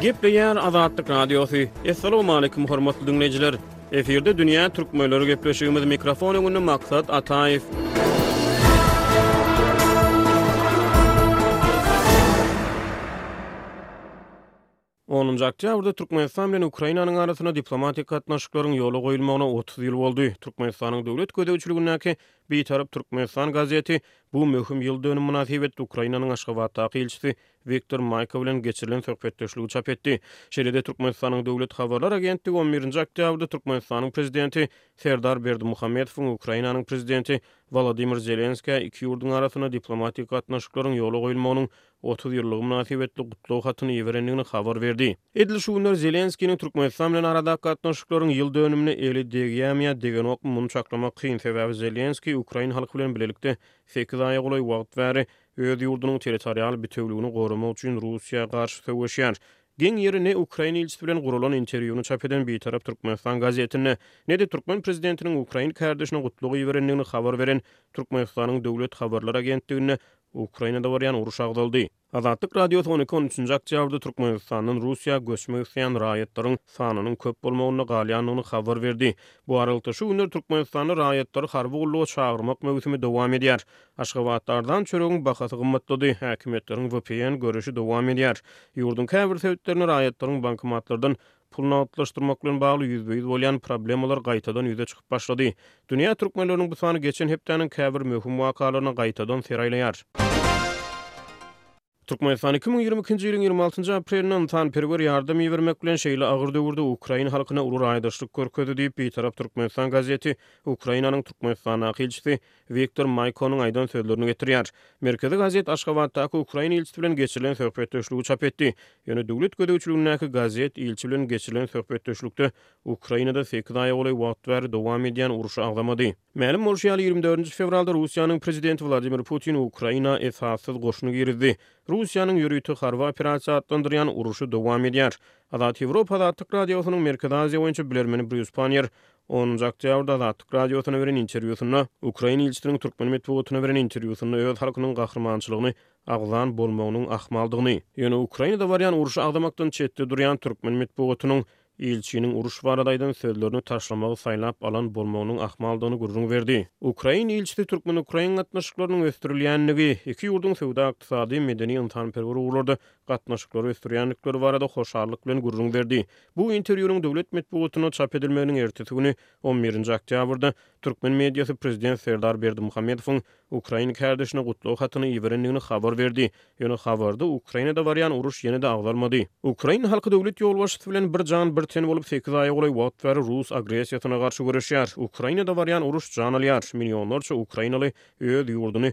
Gepleýär Azatlyk Radiosy. Assalamualaikum hormatly dinleýjiler. Efirde dünýä türkmenleri gepleşigimiz mikrofon öňünde Maksat Ataýew. Onunjy oktýabrda Türkmenistan bilen Ukrainanyň arasynda diplomatik gatnaşyklaryň ýola goýulmagyna otuz ýyl boldy. Türkmenistanyň döwlet gözegçiligindäki Bitarap Türkmenistan gazeti bu möhüm ýyl dönümi mynasybetli Ukrainanyň Aşgabatdaky ilçisi Wiktor Maýko bilen geçirilen söhbetdeşligi çap etdi. Şeýle-de Türkmenistanyň döwlet habarlar agentligi on birinji oktýabrda Türkmenistanyň prezidenti Serdar Berdimuhamedowyň Ukrainanyň prezidenti Wolodymyr Zelenskä iki ýurduň arasynda diplomatik gatnaşyklaryň ýola goýulmagynyň otuz ýyllygy mynasybetli gutlag hatyny iberendigini habar berdi. Edil şu günler Zelenskiniň Türkmenistan bilen aradaky gatnaşyklaryň ýyl dönümine eli degýämi ýa degenokmy, muny çaklamak kyn, sebäbi Zelenskiý ukrain halky bilen bilelikde sekiz aýa golaý wagt bäri öz ýurdunyň territorial bitewligini goramak üçin Russiýa garşy söweşýär. Geň ýeri, ne ukrain ilçisi bilen guralan interwýuny çap eden Bitarap Türkmenistan gazetinde, ne-de türkmen prezidentiniň ukrain kärdeşine gutlag iberendigini habar beren Türkmenistanyň döwlet habarlar agentliginde Ukrainada barýan uruş agzaldy. Azatlyk Radiosy on iki, on üçünji oktýabrda Türkmenistandan Russiýa göçmek isleýän raýatlaryň sanynyň köp bolmagynda galýandygyny habar berdi. Bu aralykda, şu günler Türkmenistanda raýatlary harby gulluga çagyrmak möwsümi dowam edýär. Aşgabatda arzan çöregiň bahasy gymmatlady. Häkimiýetleriň vpn göreşi dowam edýär. Ýurduň käbir sebitlerinde raýatlaryň bankomatlardan Pul nagtlaşdyrmak bilen bagly ýüzbe-ýüz bolýan problemalar gaýtadan ýüze çykyp başlady. Dünýä türkmenleriniň bu sany geçen hepdäniň käbir möhüm wakalaryna gaýtadan ser aýlaýar. Türkmenistan iki müň ýigrimi ikinji ýylyň ýigrimi altynjy aprelinde ynsanperwer ýardam ibermek bilen şeýle agyr döwürde ukrain halkyna uly raýdaşlyk görkezdi diýip, Bitarap Türkmenistan gazeti Ukrainanyň Türkmenistandaky ilçisi Wiktor Maýkonyň aýdan sözlerini getirýär. Merkezi gazet Aşgabatdaky ukrain ilçisi bilen geçirilen söhbetdeşligi çap etdi. Ýöne döwlet gözegçiligindäki gazet ilçi bilen geçirilen söhbetdeşlikde Ukrainada sekiz aýa golaý wagt bäri dowam edýän urşy agzamady. Mälim bolşy ýaly, ýigrimi dördünji fewralda Russiýanyň Prezidenti Wladimir Putin Ukraina esassyz goşuny girizdi. Russiýanyň ýörite harby operasiýa atlandyrýan urşy dowam edýär. Azat Ýewropa Azatlyk Radiosynyň Merkezi Aziýa boýunça bilermeni Brýus Panýer Onunjy oktýabrda Azatlyk Radiosyna beren interwýusynda, ukrain ilçisiniň türkmen metbugatyna beren interwýusynda öz halkynyň gahrymançylygyny agzan bolmagynyň ahmaldygyny, ýöne Ukrainada barýan urşy agzamakdan çetde durýan türkmen metbugatynyň ilçiniň uruş barada aýdan sözlerini taşlamagy saýlap alan bolmagynyň ahmaldygyny gürrüň berdi. Ukrain ilçisi türkmen-ukrain gatnaşyklarynyň ösdürilýändigi, iki ýurduň söwda-ykdysady, medeni-ynsanperwer ugurlarda gatnaşyklary ösdürýändikleri barada hoşallyk bilen gürrüň berdi. Bu interwýunyň döwlet metbugatynda çap edilmeginiň ertesi güni, on birinji oktýabrda, türkmen mediasy prezident Serdar Berdimuhamedowyň ukrain kärdeşine gutlag hatyny iberendigini habar berdi. Ýöne habarda Ukrainada barýan uruş ýene-de agzalmady. Ukrain halky döwlet ýolbaşçysy bilen bir jan, bir ten bolup sekiz aýa golaý wagt bäri rus agressiýasyna garşy göreşýär. Ukrainada barýan uruş jan alýar. Millionlarça ukrainaly öz ýurduny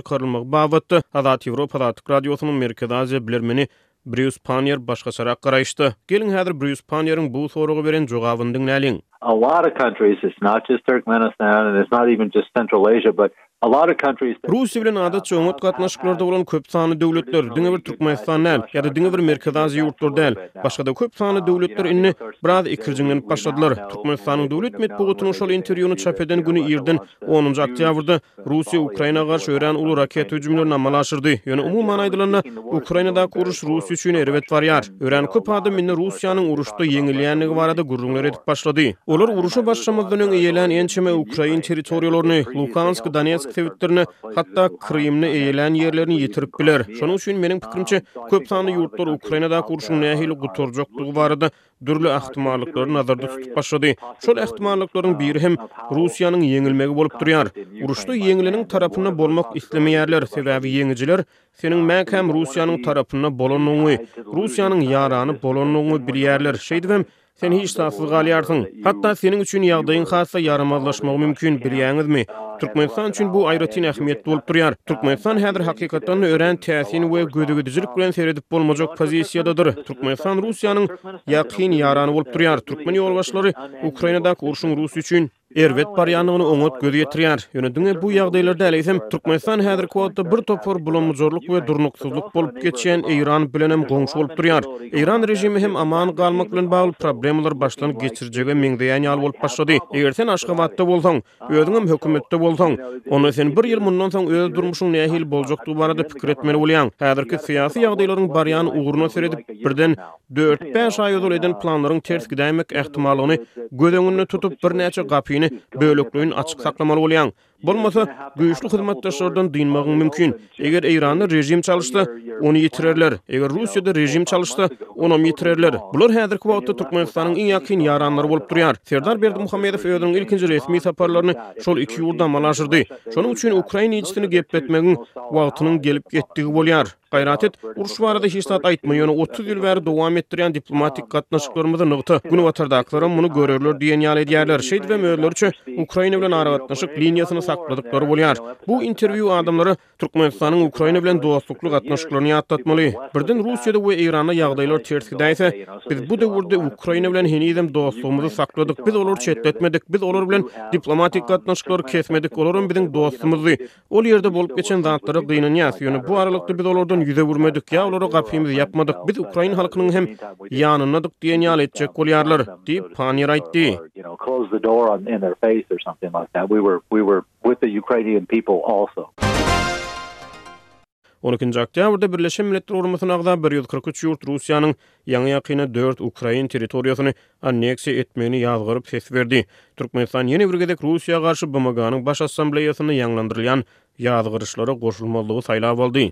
çykarylmagy babatda Azat Ýewropa Azatlyk Radiosynyň Merkezi Aziýa bilermeni Brýus Panniýer başgaçarak garaýyşda. Geliň, häzir Brýus Panniýeriň bu soraga beren jogabyny diňläliň. A lot of countries, it's not just Turkmenistan and it's not even just Central Asia, but a lot of countries. Russiýa bilen adatça oňat gatnaşyklarda bolan köp sanly döwletler, diňe bir Türkmenistan däl, ýa-da diňe bir Merkezi Aziýa ýurtlary däl, başga-da köp sanly döwletler indi biraz ikirjiňlenip başladylar. Türkmenistanyň döwlet metbugatynyň şol interwýuny çap eden güni irden, onunjy oktýabrda, Russiýa Ukraina garşy örän uly raketa hüjümlerini amala aşyrdy. Ýöne umuman aýdylanda, Ukrainadaky uruş Russiýa üçin erbet barýar. Örän köp adam indi Russiýanyň uruşda ýeňilýändigi barada gürrüňler edip başlady. Olar uruşa başlamazdan öň eýelän ençeme ukrain territoriýalaryny, Luhansk, Donetsk sebitlerini, hatda Krymny eýelän ýerlerini ýitirip biler. Şonuň üçin meniň pikirimçe, köp sanly ýurtlar Ukrainadaky urşuň nähili gutarjakdygy barada dürli ähtimallyklary nazarda tutup başlady. Şol ähtimallyklaryň biri hem Russiýanyň ýeňilmegi bolup durýar. Uruşda ýeňileniň tarapynda bolmak islemeýärler, sebäbi ýeňijiler seniň mäkäm Russiýanyň tarapynda bolandygyňy, Russiýanyň ýarany bolandygyňy bilýärler, şeýdibem sen hiç zatsyz galýarsyň. Hatda seniň üçin ýagdaýyň has-da ýaramazlaşmagy mümkin, bilýäňizmi? Türkmenistan üçin bu aýratyn ähmiýetli bolup durýar. Türkmenistan häzir hakykatdan-da örän täsin we gözügidijilik bilen seredip bolmajak pozisiýadadyr. Türkmenistan Russiýanyň ýakyn ýarany bolup durýar. Türkmen ýolbaşçylary Ukrainadaky urşuň Russiýa üçin erbet barýandygyny oňat göz ýetirýär. Ýöne diňe bu ýagdaýlar däl, eýsem, Türkmenistan häzirki wagtda bir topar bulanmyzorlyk we durnuksyzlyk bolup geçýän Eýran bilenem goňşy bolup durýar. Eýran režimi hem aman galmak bilen bagly problemalary başdan geçirjege meňzeýän ýaly bolup başlady. Eger sen Aşgabatda bolsaň, Özüňem hökümetde bolsaň, onda sen bir ýyl mundan soň öz durmuşyň nähili boljakdygy barada pikir etmeli bolýaň. Häzirki syýasy ýagdaýlaryň barýan ugruna seredip, birden dört-bäş aý ozal eden planlaryň ters gidäýmek ähtimallygyny göz öňünde tutup, birnäçe gapyny bölekleýin açyk saklamaly bolýaň. Bolmasa, güýçli hyzmatdaşlardan dynmagyň mümkin. Eger Eýranda režim çalyşsa, ony ýitirerler. Eger Russiýada režim çalyşsa, onam ýitirerler. Bular häzirki wagtda Türkmenistanyň iň ýakyn ýaranlary bolup durýar. Serdar Berdimuhamedow özüniň ilkinji resmi saparlaryny şol iki ýurda amala aşyrdy. Şonuň üçin ukrain ilçisini gepletmegiň wagtynyň gelip ýetdigi bolýar. Gaýrat et, uruş barada hiç zat aýtma, ýöne otuz ýyl bäri dowam etdirýän diplomatik gatnaşyklarymyzy nygta, günbatardakylaram muny görerler diýen ýaly edýärler. Şeýdibem özleriçe Ukraina bilen aragatnaşyk liniýasyny sakladyklary bolýar. Bu interwýu adamlara Türkmenistanyň Ukraina bilen dostlukly gatnaşyklaryny ýatlatmaly. Birden Russiýada we Eýranda ýagdaýlar ters gidäýse, biz bu döwürde Ukraina bilen henizem dostlugymyzy sakladyk, biz olary çetletmedik, biz olar bilen diplomatik gatnaşyklary kesmedik, olaram biziň dostumyzdy. Ol ýerde bolup geçen zatlara gynanýas, ýöne bu aralykda biz olardan ýüz öwürmedik ýa olara gapymyzy ýapmadyk, biz ukrain halkynyň hem ýanyndadyk diýen ýaly etjek bolýarlar, diýip, Panniýer aýtdy. with the Ukrainian people also. On ikinji oktýabrda Birleşen Milletler Guramasyna agza bir ýüz kyrk üç ýurt Russiýanyň ýaňy-ýakynda dört ukrain territoriýasyny anneksiýa etmegini ýazgaryp ses berdi. Türkmenistan ýene bir gezek Russiýa garşy BMG-niň Baş Assambleýasynda ýaňlandyrylýan ýazgaryşlara goşulmazlygy saýlap aldy.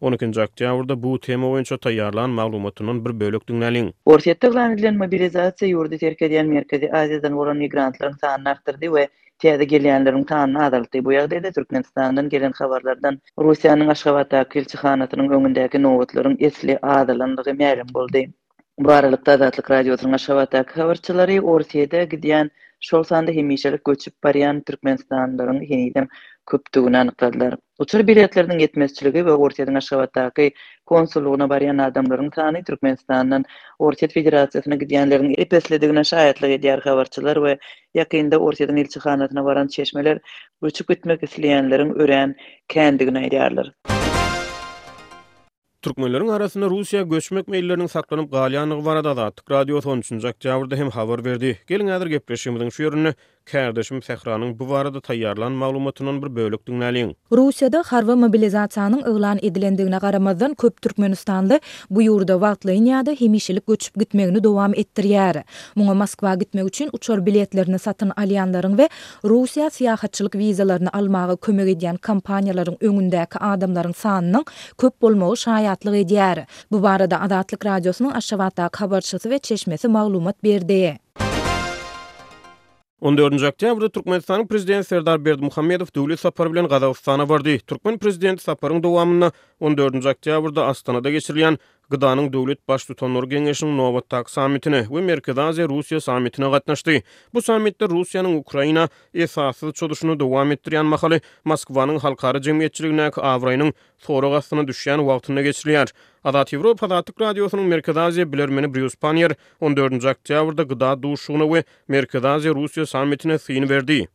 On ikinji oktýabrda bu tema boýunça taýýarlan maglumatyndan bir bölek diňläliň. Orsýetde yglan edilen mobilizasiýa ýurdy terk edýän Merkezi Aziýadan bolan migrantlaryň sanyny artdyrdy we täze gelýänleriň sanyny azaltdy. Bu ýagdaýda Türkmenistandan gelen habarlardan Russiýanyň Aşgabatdaky ilçihanasynyň öňündäki nobatlaryň esli azalandygy mälim boldy. Bu aralykda, Azatlyk Radiosynyň Aşgabatdaky habarçylary Orsýede gidýän, şol sanda hemişelik göçüp barýan türkmenistanlylaryň henizem köpdügini anykladylar. Uçar biletleriniň ýetmezçiligi we Orsýetiň Aşgabatdaky konsullygyna barýan adamlaryň sany Türkmenistandan Orsýet Federasiýasyna gidýänleriň ep-eslidigine şaýatlyk edýär. Habarçylar we ýakynda Orsýetiň ilçihanasyna baran çeşmeler göçüp gitmek isleýänleriň örän kändigini aýdýarlar. Türkmenleriň arasynda Russiýa göçmek meýilleriniň saklanyp galýandygy barada Azatlyk Radiosy on üçünji oktýabrda hem habar berdi. Geliň häzir gepleşigimiziň şu ýerinde kärdeşim Sähranyň bu barada taýýarlan maglumatyndan bir bölek diňläliň. Russiýada harby mobilizasiýanyň yglan edilendigine garamazdan köp türkmenistanly bu ýurda wagtlaýyn ýa-da hemişelik göçüp gitmegini dowam etdirýär. Muňa Moskwa gitmek üçin uçar biletlerini satyn alýanlaryň we Russiýa syýahatçylyk wizalaryny almaga kömek edýän kompaniýalaryň öňündäki adamlaryň sanynyň köp bolmagy şaýatlyk edýär. Bu barada Azatlyk Radiosynyň Aşgabatdaky habarçysy we çeşmesi maglumat berdi. On dördünji oktýabrda Türkmenistanyň Prezidenti Serdar Berdimuhamedow döwlet sapary bilen Gazagystana bardy. Türkmen Prezidenti saparyň dowamynda on dördünji oktýabrda Astanada geçirilýän GDA-nyň Döwlet Baştutanlary Geňeşiniň nobatdaky sammitine we Merkezi Aziýa-Russiýa sammitine gatnaşdy. Bu sammitde Russiýanyň Ukraina esassyz çozuşyny dowam etdirýän mahaly Moskwanyň halkara jemgyýetçiligindäki abraýynyň sorag astyna düşýän wagtynda geçilýär. Azat Ýewropa Azatlyk Radiosynyň Merkezi Aziýa bilermeni Brýus Panniýer on dördünji oktýabrda GDA duşuşygyna we Merkezi Aziýa-Russiýa sammitine syn berdi.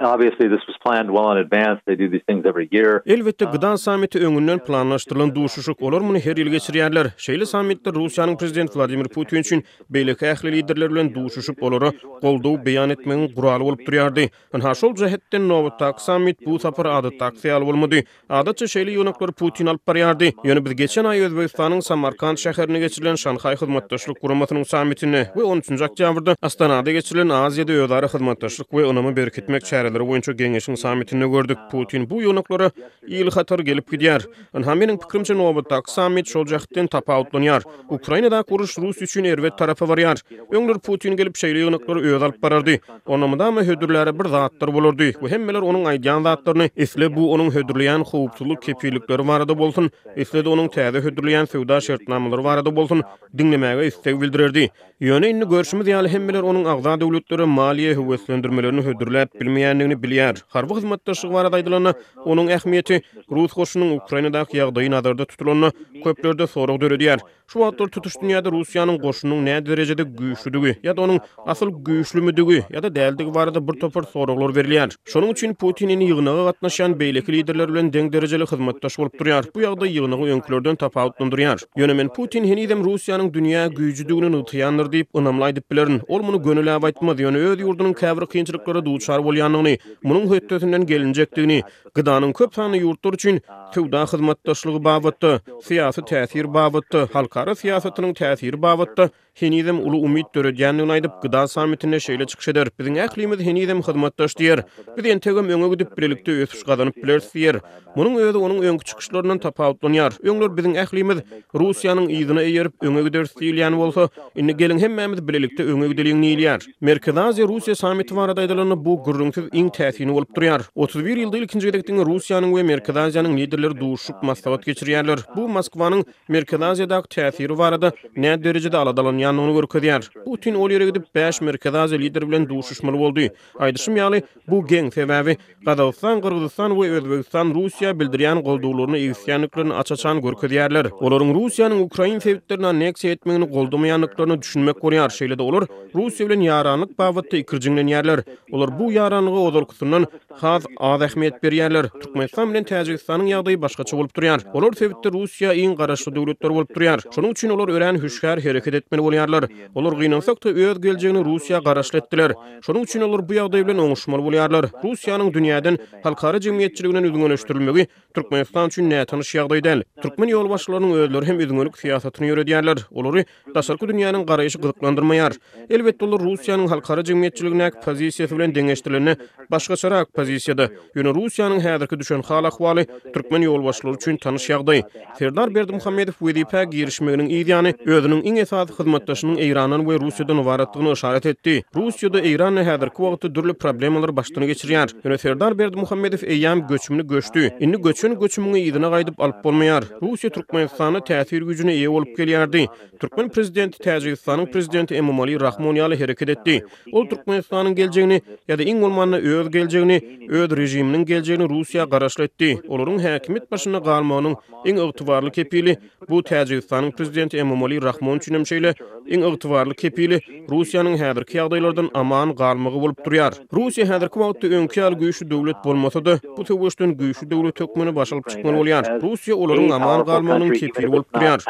Obviously this was planned well in advance, they do these things every year. Elbetde, GDA sammiti öňünden planlaşdyrylan duşuşyk, olar muny her ýyl geçirýärler. Şeýle sammitler Russiýanyň prezidenti Wladimir Putin üçin beýleki ähli liderler bilen duşuşyp, olara goldaw beýan etmegiň guraly bolup durýardy. Ynha, şol jähetden nobatdaky sammit bu sapar adatdakysa ýaly bolmady, Adatça, şeýle ýygnaklary Putin alyp barýardy. Ýöne biz geçen aý Özbegistanyň Samarkant şäherinde geçirilen Şanhaý Hyzmatdaşlyk Guramasynyň sammitinde we on üçünji oktýabrda Astanada geçirilen Aziýada özara hyzmatdaşlyk we ynamy berkitmek çäreleri boýunça geňeşiň sammitinde gördük. Putin bu ýygnaklara ýyl hatar gelip gidýär. Ynha, meniň pikirimçe, nobatdaky sammit şol jähtden tapawutlanýar. Ukrainadaky uruş Russiýa üçin erbet tarapa barýar. Öňler Putin gelip, şeýle ýygnaklary özi alyp barardy. Onda mydama hödürläre bir zatlar bolardy we hemmeler onuň aýdýan zatlaryny, isle bu onuň hödürleýän howpsuzlyk kepillikleri barada bolsun, isle-de onuň täze hödürleýän söwda şertnamalary barada bolsun, diňlemäge isleg bildirerdi. Ýöne indi görşümiz ýaly, hemmeler onuň agza döwletlere maliýe höweslendirmelerini hödürläp bilmeýändigini bilýär. Harby hyzmatdaşlyk barada aýdylanda, onuň ähmiýeti, rus goşunynyň Ukrainadaky ýagdaýy nazarda tutulanda, köplerde sorag döredýär. Şu wagtlar tutuş dünýäde Russiýanyň goşunynyň näderejede güýçlüdigi, ýa-da onuň asyl güýçlümidigi, ýa-da däldigi barada bir topar soraglar berilýär. Şonuň üçin Putin indi ýygnaga gatnaşýan beýleki liderler bilen deň derejeli hyzmatdaş bolup durýar. Bu ýagdaý ýygnagy öňkülerden tapawutlandyrýar. Ýöne men Putin henizem Russiýanyň dünýä güýjüdigini nygtaýandyr diýip ynamly aýdyp bilerin. Ol muny gönüläp aýtmaz, ýöne öz ýurdunyň käbir kynçylyklara duçar bolýandygyny, munuň hötdesinden gelinjekdigini, Gydanyň köp sanly ýurtlary üçin söwda hyzmatdaşlygy babatda, syýasy täsir babatda, halkara syýasatynyň täsiri babatda henizem uly umyt döredýändigini aýdyp, Gyda sammitinde şeýle çykyş eder, Biziň ählimiz henizem hyzmatdaş diýer. Biz entegem öňe gidip, bilelikde ösüş gazanyp bileris diýer. Munuň özi onuň öňki çykyşlaryndan tapawutlanýar. Öňler biziň ählimiz Russiýanyň yzyna eýerip, öňe gideris diýilýän bolsa, indi geliň hemmämiz bilelikde öňe gideliň diýilýär. Merkezi Aziýa, Russiýa sammiti barada aýdylanda, bu gürrüňsiz iň täsini bolup durýar. Otuz bir ýylda ilkinji gezek diňe Russiýanyň we Merkezi Aziýanyň liderleri duşuşyp maslahat geçirýärler. Bu Moskwanyň Merkezi Aziýadaky täsiri barada näderejede aladalanýandygyny görkezýär. Putin ol ýere gidip bäş Merkezi Aziýa lideri bilen duşuşmaly boldy. Aýdyşym ýaly, bu geň, sebäbi Gazagystan, Gyrgyzystan we Özbegistan Russiýa bildirýän goldawlaryny egisýändiklerini aç-açan görkezýärler. Olaryň Russiýanyň ukrain sebitlerini anneksiýa etmegini goldamaýandyklaryna düşünmek bolýar, şeýle-de olar Russiýa bilen ýaranlyk babatda ikirjiňlenýärler. Olar bu ýaranlyga ozalkysyndan has az ähmiýet berýärler. Türkmenistan bilen Täjigistanyň ýagdaýy başgaça bolup durýar. Olar sebitde Russiýa iň garaşly döwletler bolup durýar. Şonuň üçin olar örän hüşgär hereket etmeli bolýarlar. Olar gynansak-da öz geljegini Russiýa garaşly etdiler. Şonuň üçin olar bu ýagdaý bilen oňuşmaly bolýarlar. Russiýanyň dünýäden, halkara jemgyýetçiliginen üzňeleşdirilmegi Türkmenistan üçin nätanyş ýagdaý däl. Türkmen ýolbaşçylarynyň özleri hem üzňelik syýasatyny ýöredýärler. Olary daşarky dünýäniň garaýşy gyzyklandyrmaýar. Elbetde, olar Russiýanyň halkara jemgyýetçiligindäki pozisiýasy bilen deňeşdirilende başgaçarak pozisiýada. Ýöne Russiýanyň häzirki düşen hal-ahwaly türkmen ýolbaşçylary üçin tanyş ýagdaý. Serdar Berdimuhamedow wezipä girişmeginiň yz ýany, özüniň iň esasy hyzmatdaşynyň Eýrandan we Russiýadan ybaratdygyny yşarat etdi. Russiýada Eýran häzirki wagtda dürli problemalary başdan geçirýär. Ýöne Serdar Berdimuhamedow eýýäm göçümini göçdi. Indi göçen göçümiňi yzyna gaýdyp alyp bolmaýar. Russiýa Türkmenistanda täsir güýjüne eýe bolup gelýärdi. Türkmen prezidenti Täjigistanyň prezidenti Emomali Rahmon ýaly hereket etdi. Ol Türkmenistanyň geljegini, ýa-da iň bolmanda öz geljegini, öz režiminiň geljegini Russiýa garaşly etdi. Olaryň häkimiýet başynda galmagynyň iň ygtybarly kepili, bu Täjigistanyň prezidenti Emomali Rahmon üçin hem şeýle, iň ygtybarly kepili Russiýanyň häzirki ýagdaýlardan aman galmagy bolup durýar. Russiýa häzirki wagtda öňki ýaly güýçli döwlet bolmasa-da, bu söweşden güýçli döwlet hökmünde baş alyp çykmaly bolýar. Russiýa olaryň aman galmagynyň kepili bolup durýar.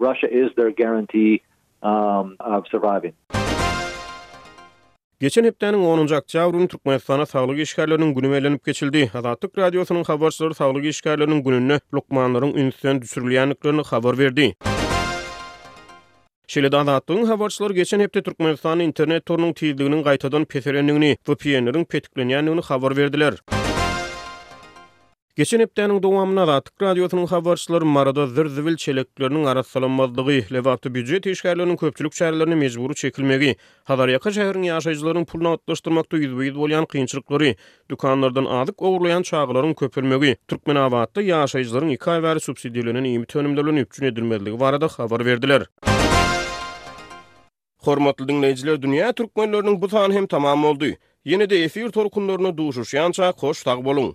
Russia is their guarantee of surviving. Geçen hepdäniň onunjy oktýabr güni Türkmenistanda saglyk işgärleriniň güni bellenip geçildi. Azatlyk Radiosynyň habarçylary saglyk işgärleriniň gününde lukmanlaryň ünsden düşürilýändiklerini habar berdi. Şeýle-de Azatlygyň habarçylary geçen hepde Türkmenistanda internet torunyň tizliginiň gaýtadan peselendigini, vpn-leriň petiklenýändigini habar berdiler. Geçen hepdäniň dowamynda Azatlyk Radiosynyň habarçylary Maryda zir-zibil çelekleriniň arassalanmazlygy, lebaply býujet işgärleriniň köpçülik çärelerine mejbury çekilmegi, Hazarýaka şäheriniň ýaşaýjylarynyň pul nagtlaşdyrmakda ýüzbe-ýüz bolýan kynçylyklary, dükanlardan azyk ogurlaýan çagalaryň köpelmegi, Türkmenabatda ýaşaýjylaryň iki aý bäri subsidirlenen iýmit önümleri bilen üpjün edilmezligi barada habar berdiler. Hormatly diňleýjiler dünýä türkmenleriniň bu sany hem tamam boldy. Ýene-de efir tolkunlarynda duşuşýança hoş sag boluň.